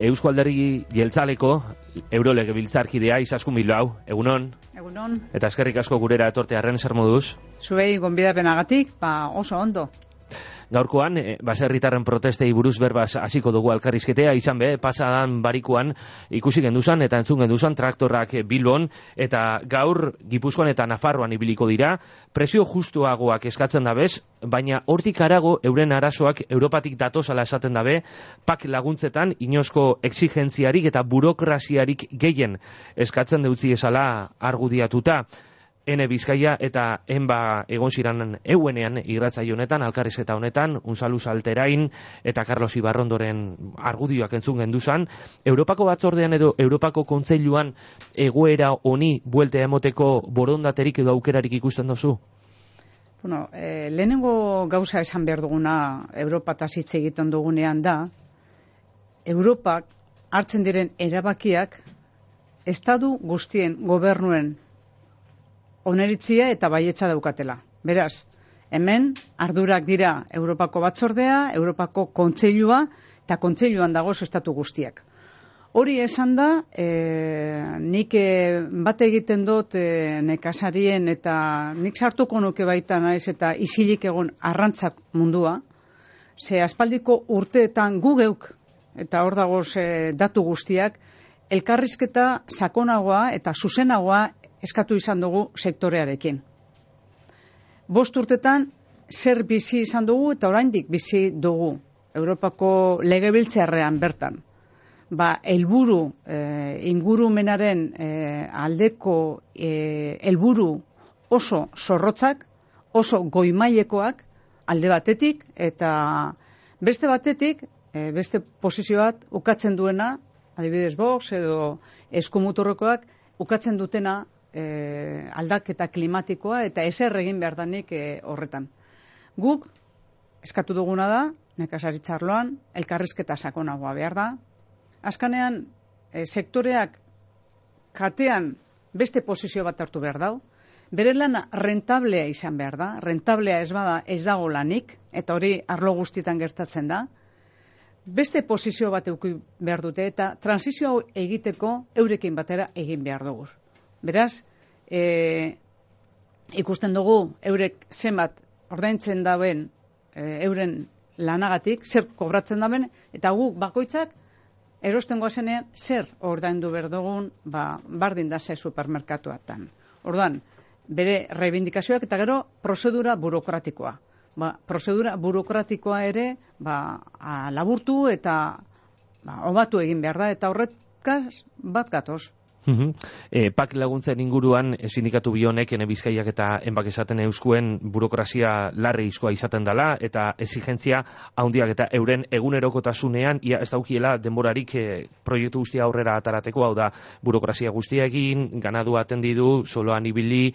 Eusko Alderri Jeltzaleko Eurolege Biltzarkidea izaskun hau, egunon? Egunon. Eta eskerrik asko gurera etorte arren zer moduz? Zuei gonbidapenagatik, ba oso ondo. Gaurkoan, e, baserritarren protestei buruz berbaz hasiko dugu alkarrizketea, izan be, pasadan barikuan ikusi genduzan eta entzun genduzan traktorrak bilbon, eta gaur Gipuzkoan eta Nafarroan ibiliko dira, presio justuagoak eskatzen dabez, baina hortik arago euren arazoak Europatik datozala esaten dabe, pak laguntzetan inosko exigentziarik eta burokrasiarik gehien eskatzen deutzi esala argudiatuta. Ene Bizkaia eta enba egon ziran euenean irratzai honetan, alkarrizketa honetan, unzalu salterain eta Carlos Ibarrondoren argudioak entzun genduzan, Europako batzordean edo Europako kontzeiluan egoera honi bueltea emoteko borondaterik edo aukerarik ikusten dozu? Bueno, e, lehenengo gauza esan behar duguna Europa hitz egiten dugunean da, Europak hartzen diren erabakiak estadu guztien gobernuen oneritzia eta baietza daukatela. Beraz, hemen ardurak dira Europako batzordea, Europako kontseilua eta kontseiluan dago estatu guztiak. Hori esan da, e, nik e, bat egiten dut e, nekasarien eta nik sartuko nuke baita naiz eta isilik egon arrantzak mundua, ze aspaldiko urteetan gugeuk eta hor dago datu guztiak, elkarrizketa sakonagoa eta zuzenagoa eskatu izan dugu sektorearekin. Bost urtetan zer bizi izan dugu eta oraindik bizi dugu Europako legebiltzarrean bertan. Ba, helburu e, ingurumenaren e, aldeko e, helburu oso zorrotzak, oso goimailekoak alde batetik eta beste batetik e, beste posizio bat ukatzen duena, adibidez box edo eskumuturrekoak ukatzen dutena e, aldaketa klimatikoa eta eser egin behar danik e, horretan. Guk, eskatu duguna da, nekasaritzarloan, elkarrizketa sakonagoa behar da. Azkanean, e, sektoreak katean beste posizio bat hartu behar dau. Bere lana rentablea izan behar da, rentablea ez bada ez dago lanik, eta hori arlo guztietan gertatzen da. Beste posizio bat euki behar dute, eta transizio hau egiteko eurekin batera egin behar dugu. Beraz, e, ikusten dugu eurek zenbat ordaintzen dauen e, euren lanagatik, zer kobratzen daben, eta gu bakoitzak erosten goazenean zer ordaindu berdugun ba, bardin da ze supermerkatuatan. Orduan, bere reivindikazioak eta gero prozedura burokratikoa. Ba, prozedura burokratikoa ere ba, laburtu eta ba, obatu egin behar da, eta horretkaz bat gatoz. E, pak laguntzen inguruan e, sindikatu bionek ene bizkaiak eta enbak esaten euskuen burokrazia larri izkoa izaten dela eta exigentzia haundiak eta euren egunerokotasunean ia ez daukiela denborarik e, proiektu guztia aurrera atarateko hau da burokrazia guztia egin ganadu atendidu, soloan ibili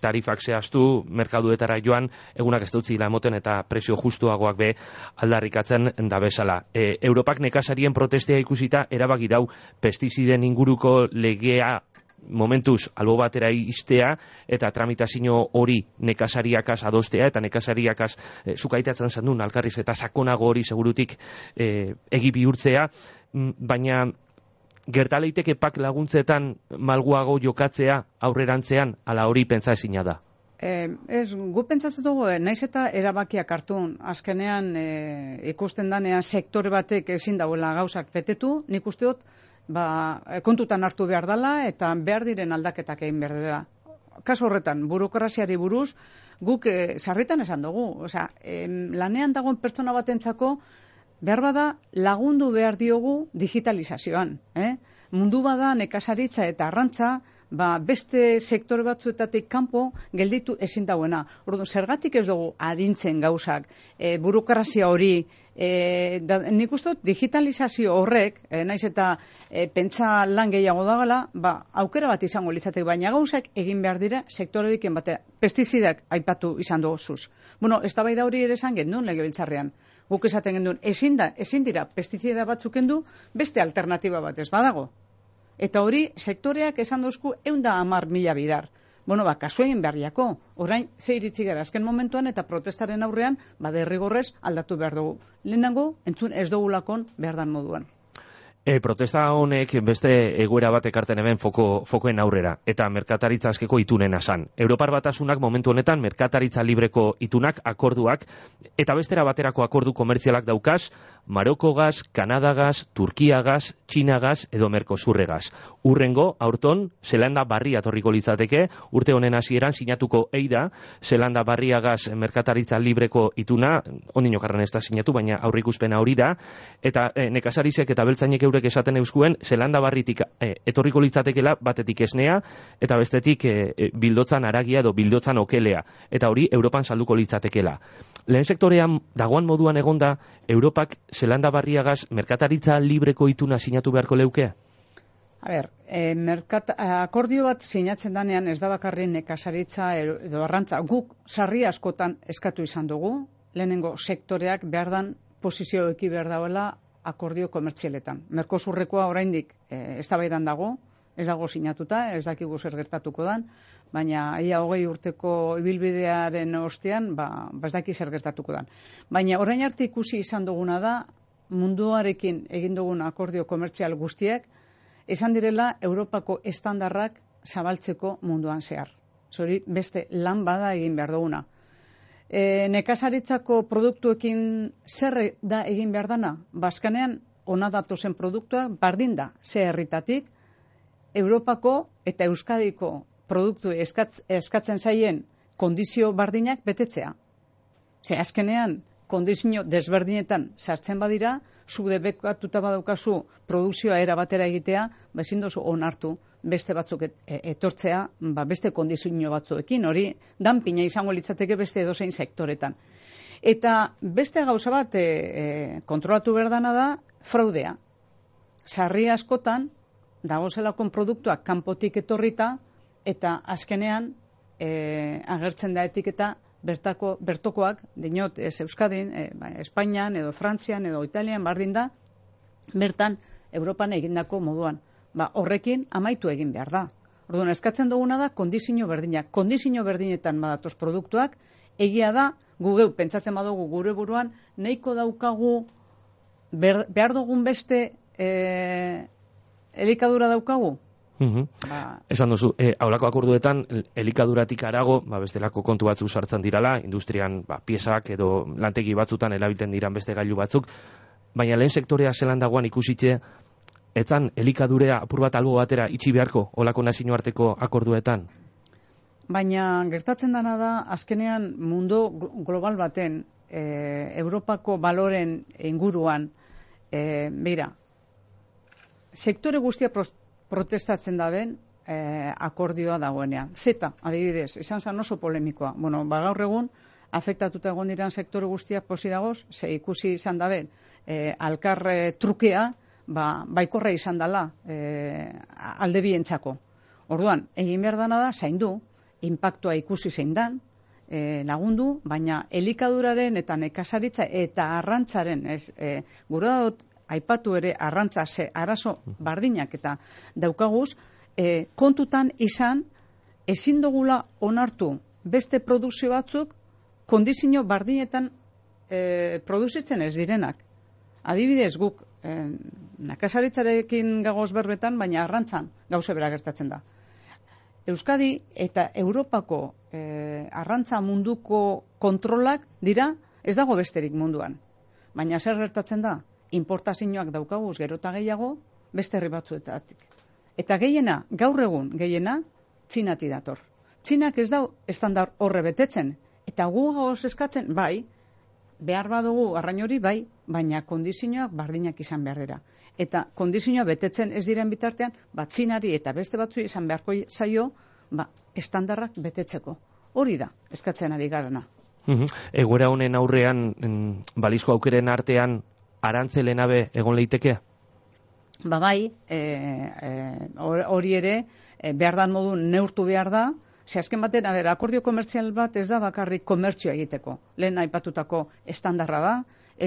tarifak zehaztu, merkaduetara joan egunak ez dutzi emoten eta presio justuagoak be aldarrikatzen da bezala. E, Europak nekasarien protestea ikusita erabaki dau pestiziden inguruko lege legea momentuz albo batera iztea eta tramitazio hori nekasariakaz adostea eta nekasariakaz e, zukaitatzen zandun alkarriz eta sakonago hori segurutik e, egi bihurtzea, mm, baina gertaleiteke pak laguntzetan malguago jokatzea aurrerantzean ala hori pentsa ezina da. Eh, ez, gu pentsatzen dugu, eh, naiz eta erabakiak hartun, azkenean eh, ikusten danean sektore batek ezin dauela gauzak betetu, nik usteot, ba, kontutan hartu behar dela eta behar diren aldaketak egin behar dela. Kaso horretan, burokraziari buruz, guk e, sarritan esan dugu. Osea, em, lanean dagoen pertsona batentzako behar bada lagundu behar diogu digitalizazioan. Eh? Mundu bada nekasaritza eta arrantza, ba, beste sektore batzuetatik kanpo gelditu ezin dauena. Orduan, zergatik ez dugu arintzen gauzak, e, burokrazia hori, e, da, nik uste digitalizazio horrek, e, naiz eta e, pentsa lan gehiago dagala, ba, aukera bat izango litzatek, baina gauzak egin behar dira sektore diken batea. Pestizidak aipatu izan dugu zuz. Bueno, ez da hori ere esan gendun lege biltzarrean. Guk esaten gendun, ezin, da, ezin dira pestizida batzuk endu, beste alternatiba bat ez badago. Eta hori, sektoreak esan duzku, eunda amar mila bidar. Bueno, ba, kasu egin beharriako. Orain, ze iritsi gara, azken momentuan eta protestaren aurrean, ba, derrigorrez aldatu behar dugu. Lehenango, entzun ez dugulakon behar dan moduan. E, protesta honek beste egoera bat ekarten hemen foko, fokoen aurrera, eta merkataritza askeko itunen asan. Europar batasunak momentu honetan merkataritza libreko itunak, akorduak, eta bestera baterako akordu komertzialak daukaz, Maroko gaz, Kanada gaz, Turkia gaz, Txina gaz, edo Merkosurre gaz. Urrengo, aurton, Zelanda barria torriko litzateke, urte honen hasieran sinatuko eida, Zelanda barria gaz merkataritza libreko ituna, onino karren ez da sinatu, baina aurrikuspena hori da, eta e, nekasarizek eta beltzainek eurek esaten euskuen, zelanda barritik e, etorriko litzatekela batetik esnea, eta bestetik e, bildotzan aragia edo bildotzan okelea. Eta hori, Europan salduko litzatekela. Lehen sektorean, dagoan moduan egonda, Europak zelanda barriagaz merkataritza libreko ituna sinatu beharko leukea? A ber, e, merkat, akordio bat sinatzen danean ez da bakarri nekasaritza edo arrantza. Guk sarri askotan eskatu izan dugu, lehenengo sektoreak behar dan posizio eki behar dauela akordio komertzialetan. Merkosurrekoa oraindik e, eztabaidan dago, ez dago sinatuta, ez dakigu zer gertatuko dan, baina ia hogei urteko ibilbidearen ostean, ba, ba ez daki zer gertatuko dan. Baina orain arte ikusi izan duguna da, munduarekin egin dugun akordio komertzial guztiak, esan direla Europako estandarrak zabaltzeko munduan zehar. Zori, beste lan bada egin behar duguna e, nekazaritzako produktuekin zer da egin behar dana? Baskanean, ona datu zen produktua, bardin da, ze herritatik, Europako eta Euskadiko produktu eskatz, eskatzen zaien kondizio bardinak betetzea. Ze azkenean, kondizio desberdinetan sartzen badira, zu debekatuta badaukazu produkzioa era batera egitea, ba ezin dozu onartu beste batzuk et, e, etortzea, ba beste kondizio batzuekin, hori danpina izango litzateke beste edozein sektoretan. Eta beste gauza bat e, e, kontrolatu berdana da fraudea. Sarri askotan dago zelakon produktuak kanpotik etorrita eta azkenean e, agertzen da etiketa bertako, bertokoak, dinot, ez Euskadin, e, ba, Espainian, edo Frantzian, edo Italian, bardin da, bertan, Europan egindako moduan. Ba, horrekin amaitu egin behar da. Orduan, eskatzen duguna da, kondizio berdinak. Kondizio berdinetan badatoz produktuak, egia da, gugeu, pentsatzen badugu gure buruan, nahiko daukagu, behar dugun beste e, elikadura daukagu, Mm ba... Esan duzu, e, aulako akorduetan, elikaduratik arago, ba, bestelako kontu batzuk sartzen dirala, industrian ba, piesak edo lantegi batzutan erabilten diran beste gailu batzuk, baina lehen sektorea zelan dagoan ikusitze, etan elikadurea apur bat albo batera itxi beharko, olako nazio arteko akorduetan? Baina gertatzen dana da, azkenean mundu global baten, e, Europako baloren inguruan, e, beira, sektore guztia protestatzen da ben e, akordioa dagoenean. Zeta, adibidez, izan zan oso polemikoa. Bueno, ba, gaur egun, afektatuta egon diran sektore guztiak posi dagoz, ze ikusi izan da ben, e, alkarre trukea, ba, baikorra izan dela e, alde bientzako. Orduan, egin behar dana da, zain du, impactua ikusi zein dan, e, lagundu, baina elikaduraren eta nekasaritza eta arrantzaren, ez, e, gura dut, aipatu ere arrantza ze arazo bardinak eta daukaguz, e, kontutan izan ezin dugula onartu beste produkzio batzuk kondizio bardinetan e, produzitzen ez direnak. Adibidez guk e, nakasaritzarekin gagoz berbetan, baina arrantzan gauze bera gertatzen da. Euskadi eta Europako e, arrantza munduko kontrolak dira ez dago besterik munduan. Baina zer gertatzen da? Importazioak daukaguz gero eta gehiago beste herri batzuetatik. Eta gehiena, gaur egun gehiena, txinati dator. Txinak ez dau estandar horre betetzen. Eta gu gauz eskatzen, bai, behar badugu arrain hori, bai, baina kondizioak bardinak izan behar dira. Eta kondizioa betetzen ez diren bitartean, bat txinari eta beste batzu izan beharko zaio, ba, estandarrak betetzeko. Hori da, eskatzen ari garana. Egoera honen aurrean, balizko aukeren artean, arantzelenabe egon leiteke? Ba bai, e, e, hori ere, e, behar dan modu neurtu behar da, Ze azken batean, ber, akordio komertzial bat ez da bakarrik komertzioa egiteko. Lehen aipatutako estandarra da,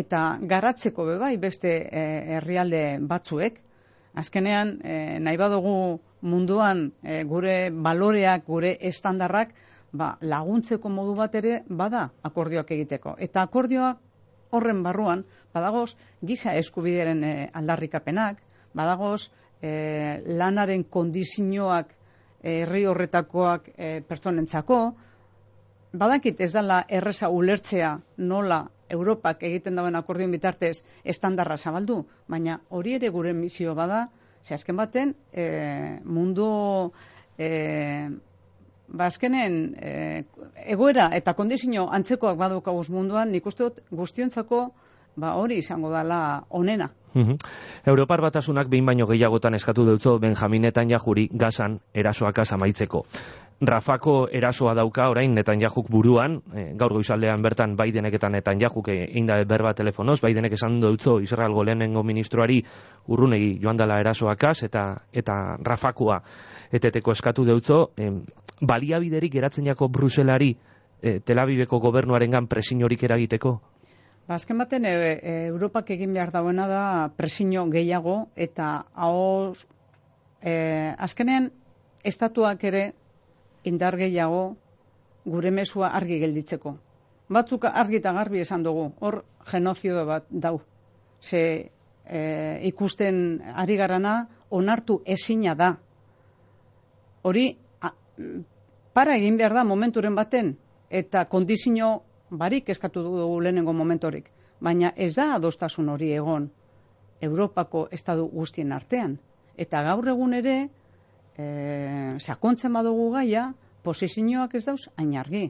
eta garatzeko be bai beste e, herrialde batzuek. Azkenean, e, nahi badugu munduan e, gure baloreak, gure estandarrak, ba, laguntzeko modu bat ere bada akordioak egiteko. Eta akordioak horren barruan, badagoz, giza eskubidearen e, aldarrikapenak, badagoz, e, lanaren kondizioak herri horretakoak e, pertsonentzako, badakit ez dela erresa ulertzea nola Europak egiten dauen akordion bitartez estandarra zabaldu, baina hori ere gure misio bada, ze azken baten e, mundu e, ba, e, egoera eta kondizio antzekoak badukaguz munduan, nik uste dut guztiontzako ba hori izango dela onena. Europar batasunak behin baino gehiagotan eskatu dutzo Benjaminetan jajuri gazan erasoak amaitzeko. Rafako erasoa dauka orain Netanyahu buruan, e, gaur goizaldean bertan Bidenek eta Netanyahu egin da berba telefonoz, Bidenek esan dutzo Israelgo lehenengo ministroari urrunegi joan dela erasoakaz eta eta Rafakoa eteteko eskatu dutzo, e, baliabiderik geratzen jako Bruselari e, Tel Aviveko gobernuarengan presinorik eragiteko? Ba, azken baten, e, e, Europak egin behar dauena da presino gehiago eta hau e, azkenean estatuak ere indar gehiago gure mesua argi gelditzeko. Batzuk argi eta garbi esan dugu, hor genozio bat dau. Ze e, ikusten ari garana onartu ezina da. Hori para egin behar da momenturen baten eta kondizio barik eskatu dugu lehenengo momentorik. Baina ez da adostasun hori egon Europako estadu guztien artean. Eta gaur egun ere e, sakontzen badugu gaia, posizioak ez dauz, hain argi.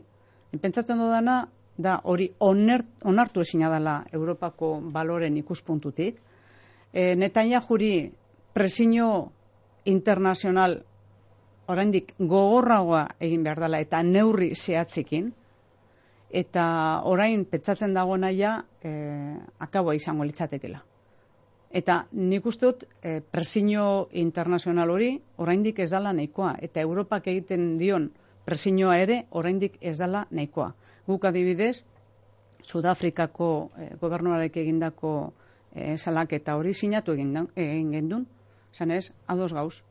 Pentsatzen dudana, da hori onert, onartu ezina dela Europako baloren ikuspuntutik. E, Netaina juri presinio internazional oraindik gogorragoa egin behar dela eta neurri zehatzikin, eta orain petzatzen dago naia e, akaboa izango litzatekela. Eta nik uste dut e, presio internazional hori oraindik ez dala nahikoa eta Europak egiten dion presioa ere oraindik ez dala nahikoa. Guk adibidez Sudafrikako e, gobernuarek egindako e, salaketa hori sinatu egin egin gendun. Sanez, ados gauz.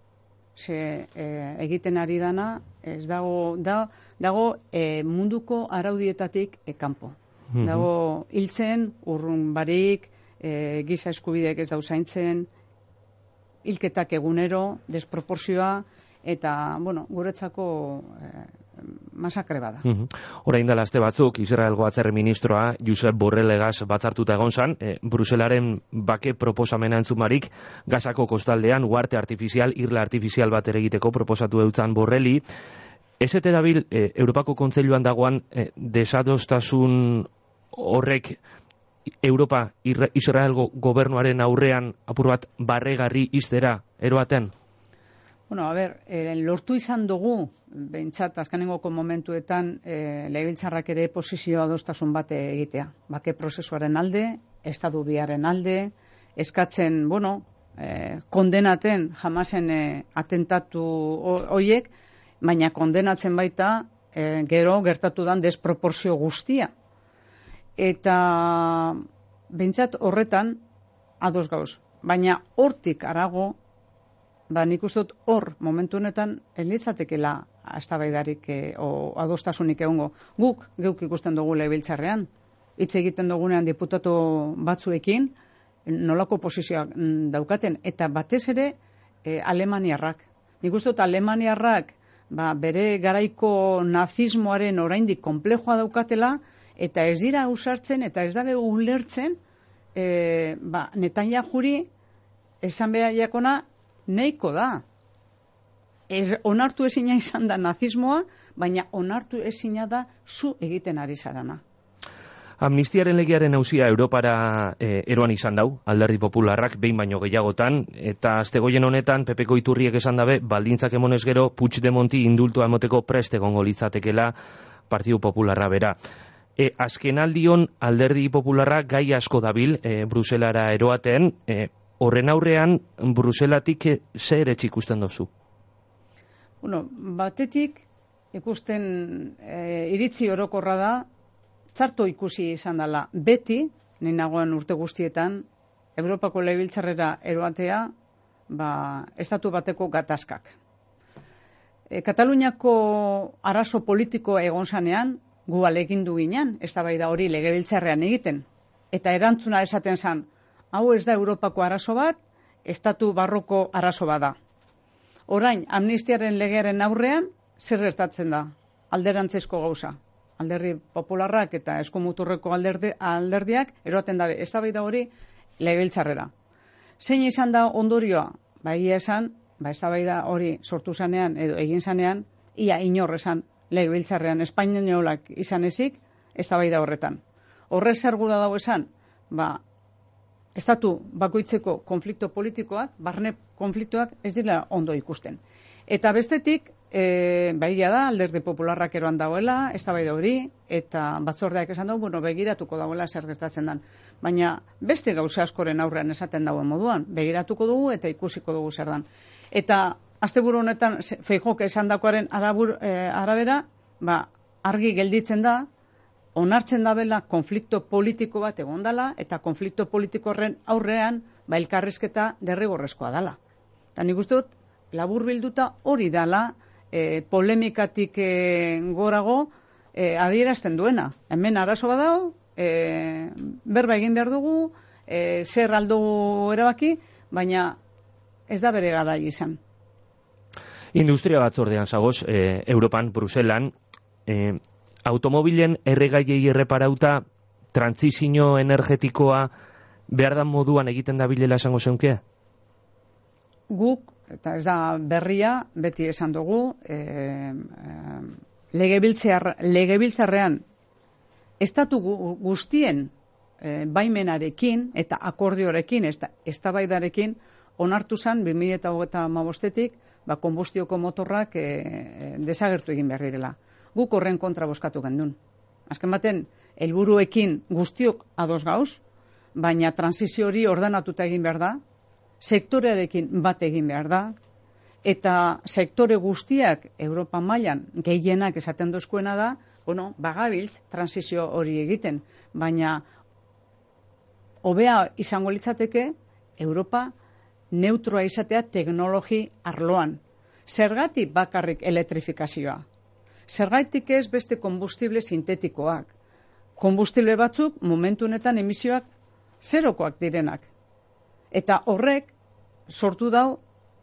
Se e, egiten ari dana ez dago da dago e, munduko araudietatik e, kanpo. Mhm. Dago hiltzen urrun barik, e, giza eskubideek ez dauzaintzen, hilketak egunero, desproporzioa, eta, bueno, guretzako e, masakre bada. Mm -hmm. Orain dela azte batzuk, Israelgo atzerri ministroa, Josep Borrelegaz batzartuta egon zan, e, Bruselaren bake proposamena entzumarik, gazako kostaldean, uarte artifizial, irla artifizial bat ere egiteko proposatu eutzan Borreli, Ez eta dabil, e, Europako Kontzeiluan dagoan, e, desadostasun horrek Europa Israelgo gobernuaren aurrean apur bat barregarri iztera eroaten? Bueno, a ber, eh, lortu izan dugu, behintzat, azkanengoko momentuetan, eh, lehibiltzarrak ere posizioa adostasun bate egitea. Bake prozesuaren alde, estadu biaren alde, eskatzen, bueno, eh, kondenaten jamasen eh, atentatu hoiek, baina kondenatzen baita, eh, gero gertatu dan desproporzio guztia eta bentsat horretan ados gauz. Baina hortik arago, ba nik uste dut hor momentu honetan elitzatekela astabaidarik e, o adostasunik egongo. Guk geuk ikusten dugu lebiltzarrean, hitz egiten dugunean diputatu batzuekin, nolako posizioak mm, daukaten, eta batez ere e, Alemaniarrak. Nik uste dut Alemaniarrak ba, bere garaiko nazismoaren oraindik komplejoa daukatela, eta ez dira usartzen eta ez dabe ulertzen e, ba, netanya juri esan behar jakona neiko da. Ez onartu ezina izan da nazismoa, baina onartu ezina da zu egiten ari zarana. Amnistiaren legiaren hausia Europara e, eroan izan dau, alderdi popularrak behin baino gehiagotan, eta aztegoien honetan, Pepeko iturriek esan dabe, baldintzak emonez gero, Puigdemonti indultua emoteko preste gongo litzatekela Partidu Popularra bera. E, azken aldion alderdi popularra gai asko dabil e, Bruselara eroaten, e, horren aurrean Bruselatik e, zer ikusten dozu? Bueno, batetik ikusten e, iritzi orokorra da, txarto ikusi izan dela beti, nagoen urte guztietan, Europako lehibiltzarrera eroatea, ba, estatu bateko gatazkak. E, Kataluniako arazo politiko egon zanean, gu alegin du ginen, ez da bai da hori legebiltzarrean egiten. Eta erantzuna esaten zan, hau ez da Europako arazo bat, estatu barroko arazo bada. Orain, amnistiaren legearen aurrean, zer gertatzen da? Alderantzesko gauza. Alderri popularrak eta eskumuturreko alderdi, alderdiak eroaten dabe, ez da hori legebiltzarrera. Zein izan da ondorioa? Ba, egia esan, ba, ez da hori sortu zanean edo egin zanean, ia inorrezan legebiltzarrean espainolak izan ezik, ez da horretan. Horrez zer da dago esan, ba, estatu bakoitzeko konflikto politikoak, barne konfliktoak ez dira ondo ikusten. Eta bestetik, e, baia da, alderdi popularrak eroan dagoela, ez da hori, eta batzordeak esan dugu, bueno, begiratuko dagoela zer gertatzen dan. Baina beste gauza askoren aurrean esaten dagoen moduan, begiratuko dugu eta ikusiko dugu zer dan. Eta asteburu honetan feijok esan dakoaren e, arabera, ba, argi gelditzen da, onartzen dabela konflikto politiko bat egondala eta konflikto politiko horren aurrean ba elkarrizketa derrigorrezkoa dela. Eta nik uste dut, labur bilduta hori dela e, polemikatik e, gorago e, adierazten duena. Hemen arazo badao, e, berba egin behar dugu, e, zer aldo erabaki, baina ez da bere gara izan. Industria batzordean zagoz, e, Europan, Bruselan, e, automobilen erregaiei erreparauta trantzizio energetikoa behar da moduan egiten da bilela esango zeunke? Guk, eta ez da berria, beti esan dugu, e, e, legebiltzarrean estatu guztien e, baimenarekin eta akordiorekin, ez da baidarekin, onartu zen 2008 mabostetik, ba, konbustioko motorrak e, desagertu egin behar direla guk horren kontra boskatu gendun. Azken baten, helburuekin guztiok ados gauz, baina transizio hori ordenatuta egin behar da, sektorearekin bat egin behar da, eta sektore guztiak Europa mailan gehienak esaten dozkuena da, bueno, bagabiltz transizio hori egiten, baina hobea izango litzateke Europa neutroa izatea teknologi arloan. Zergatik bakarrik elektrifikazioa? Zergaitik ez beste kombustible sintetikoak. Kombustible batzuk momentu honetan emisioak zerokoak direnak. Eta horrek sortu dau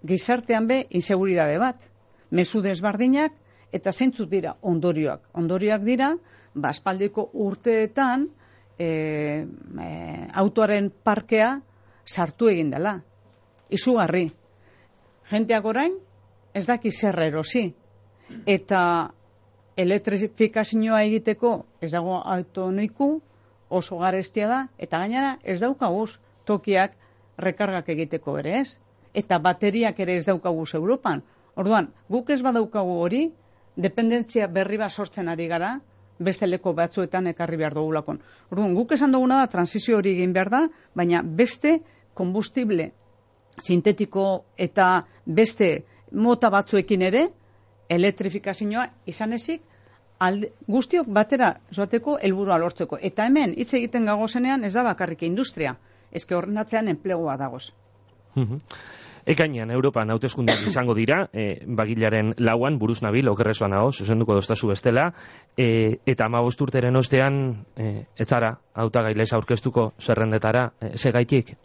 gizartean be inseguridade bat. Mesu desbardinak eta zeintzuk dira ondorioak. Ondorioak dira, baspaldiko urteetan e, e, autoaren parkea sartu egin dela. Izugarri. Genteak orain ez daki zer erosi. Eta elektrifikazioa egiteko ez dago autoniku oso garestia da eta gainera ez daukaguz tokiak rekargak egiteko ere ez eta bateriak ere ez daukaguz Europan. Orduan, guk ez badaukagu hori, dependentzia berri bat sortzen ari gara, beste leko batzuetan ekarri behar dugulakon. Orduan, guk esan duguna da, transizio hori egin behar da, baina beste kombustible sintetiko eta beste mota batzuekin ere, elektrifikazioa izan ezik, alde, guztiok batera joateko helburua lortzeko. Eta hemen, hitz egiten gago zenean, ez da bakarrik industria, ezke horren atzean enplegua dagoz. Ekainean, Europan hauteskundak izango dira, e, bagilaren lauan, buruz nabil, okerrezoan hau, zuzenduko doztazu bestela, e, eta ama bosturteren ostean, e, ez zara, auta gailez aurkeztuko zerrendetara, e, segaitik?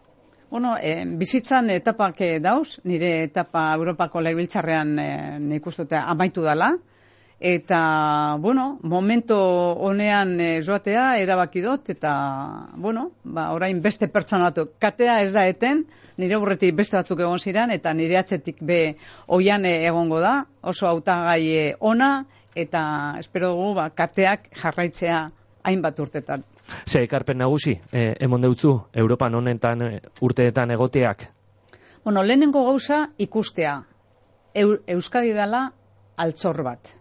Bueno, e, bizitzan etapak dauz, nire etapa Europako lehibiltzarrean e, nik uste amaitu dela, eta, bueno, momento honean e, joatea erabaki dut, eta, bueno, ba, orain beste pertsonatu, katea ez da eten, nire aurretik beste batzuk egon ziren, eta nire atzetik be oian egongo da, oso hautagai ona, eta espero dugu, ba, kateak jarraitzea hainbat urtetan. Ze, ekarpen nagusi, e, emon deutzu, Europan honetan e, urteetan egoteak? Bueno, lehenengo gauza ikustea. Euskadi dela altzor bat.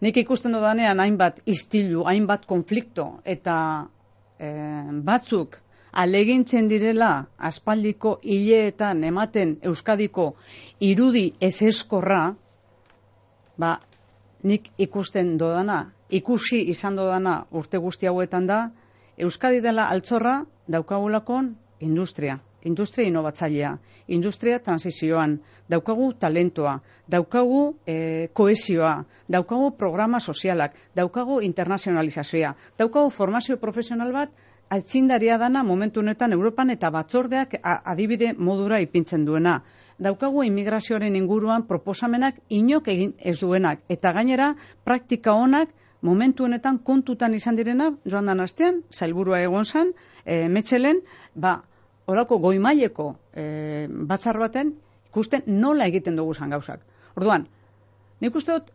Nik ikusten dodanean hainbat istilu, hainbat konflikto, eta e, batzuk alegintzen direla aspaldiko hileetan ematen Euskadiko irudi ez eskorra, ba, nik ikusten dodana ikusi izan dodana urte guzti hauetan da, Euskadi dela altzorra daukagulakon industria, industria inovatzailea, industria transizioan, daukagu talentoa, daukagu e, koesioa, daukagu programa sozialak, daukagu internazionalizazioa, daukagu formazio profesional bat altzindaria dana momentu honetan Europan eta batzordeak adibide modura ipintzen duena. Daukagu immigrazioaren inguruan proposamenak inok egin ez duenak. Eta gainera, praktika honak momentu honetan kontutan izan direna, joan dan astean, zailburua egon zan, e, metxelen, ba, orako goimaileko e, batzar baten, ikusten nola egiten dugu zan gauzak. Orduan, nik uste dut,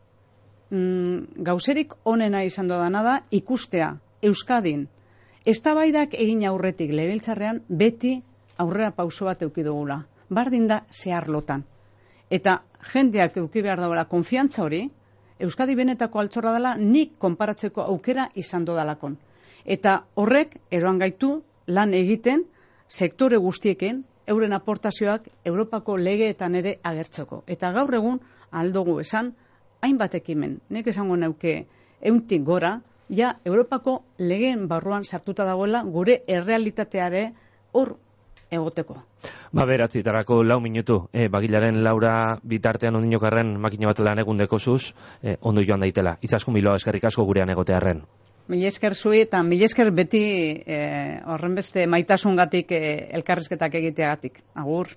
mm, gauzerik onena izan dodana da, ikustea, Euskadin, Eztabaidak egin aurretik lebiltzarrean beti aurrera pauso bat eduki dugula. Bardin da zehar lotan. Eta jendeak eduki behar dagoela konfiantza hori, Euskadi benetako altzorra dela nik konparatzeko aukera izan dodalakon. Eta horrek eroan gaitu lan egiten sektore guztieken euren aportazioak Europako legeetan ere agertzeko. Eta gaur egun aldugu esan hainbat ekimen. Nik esango neuke euntik gora, ja Europako legeen barruan sartuta dagoela gure errealitateare hor egoteko. Ba, beratzitarako lau minutu, e, bagilaren laura bitartean ondinokarren makina bat lan egun dekosuz, e, ondo joan daitela. Izasko miloa eskerrik asko gurean egotearen. Mil esker zui eta mil esker beti e, horren beste maitasungatik e, elkarrizketak egiteagatik. Agur.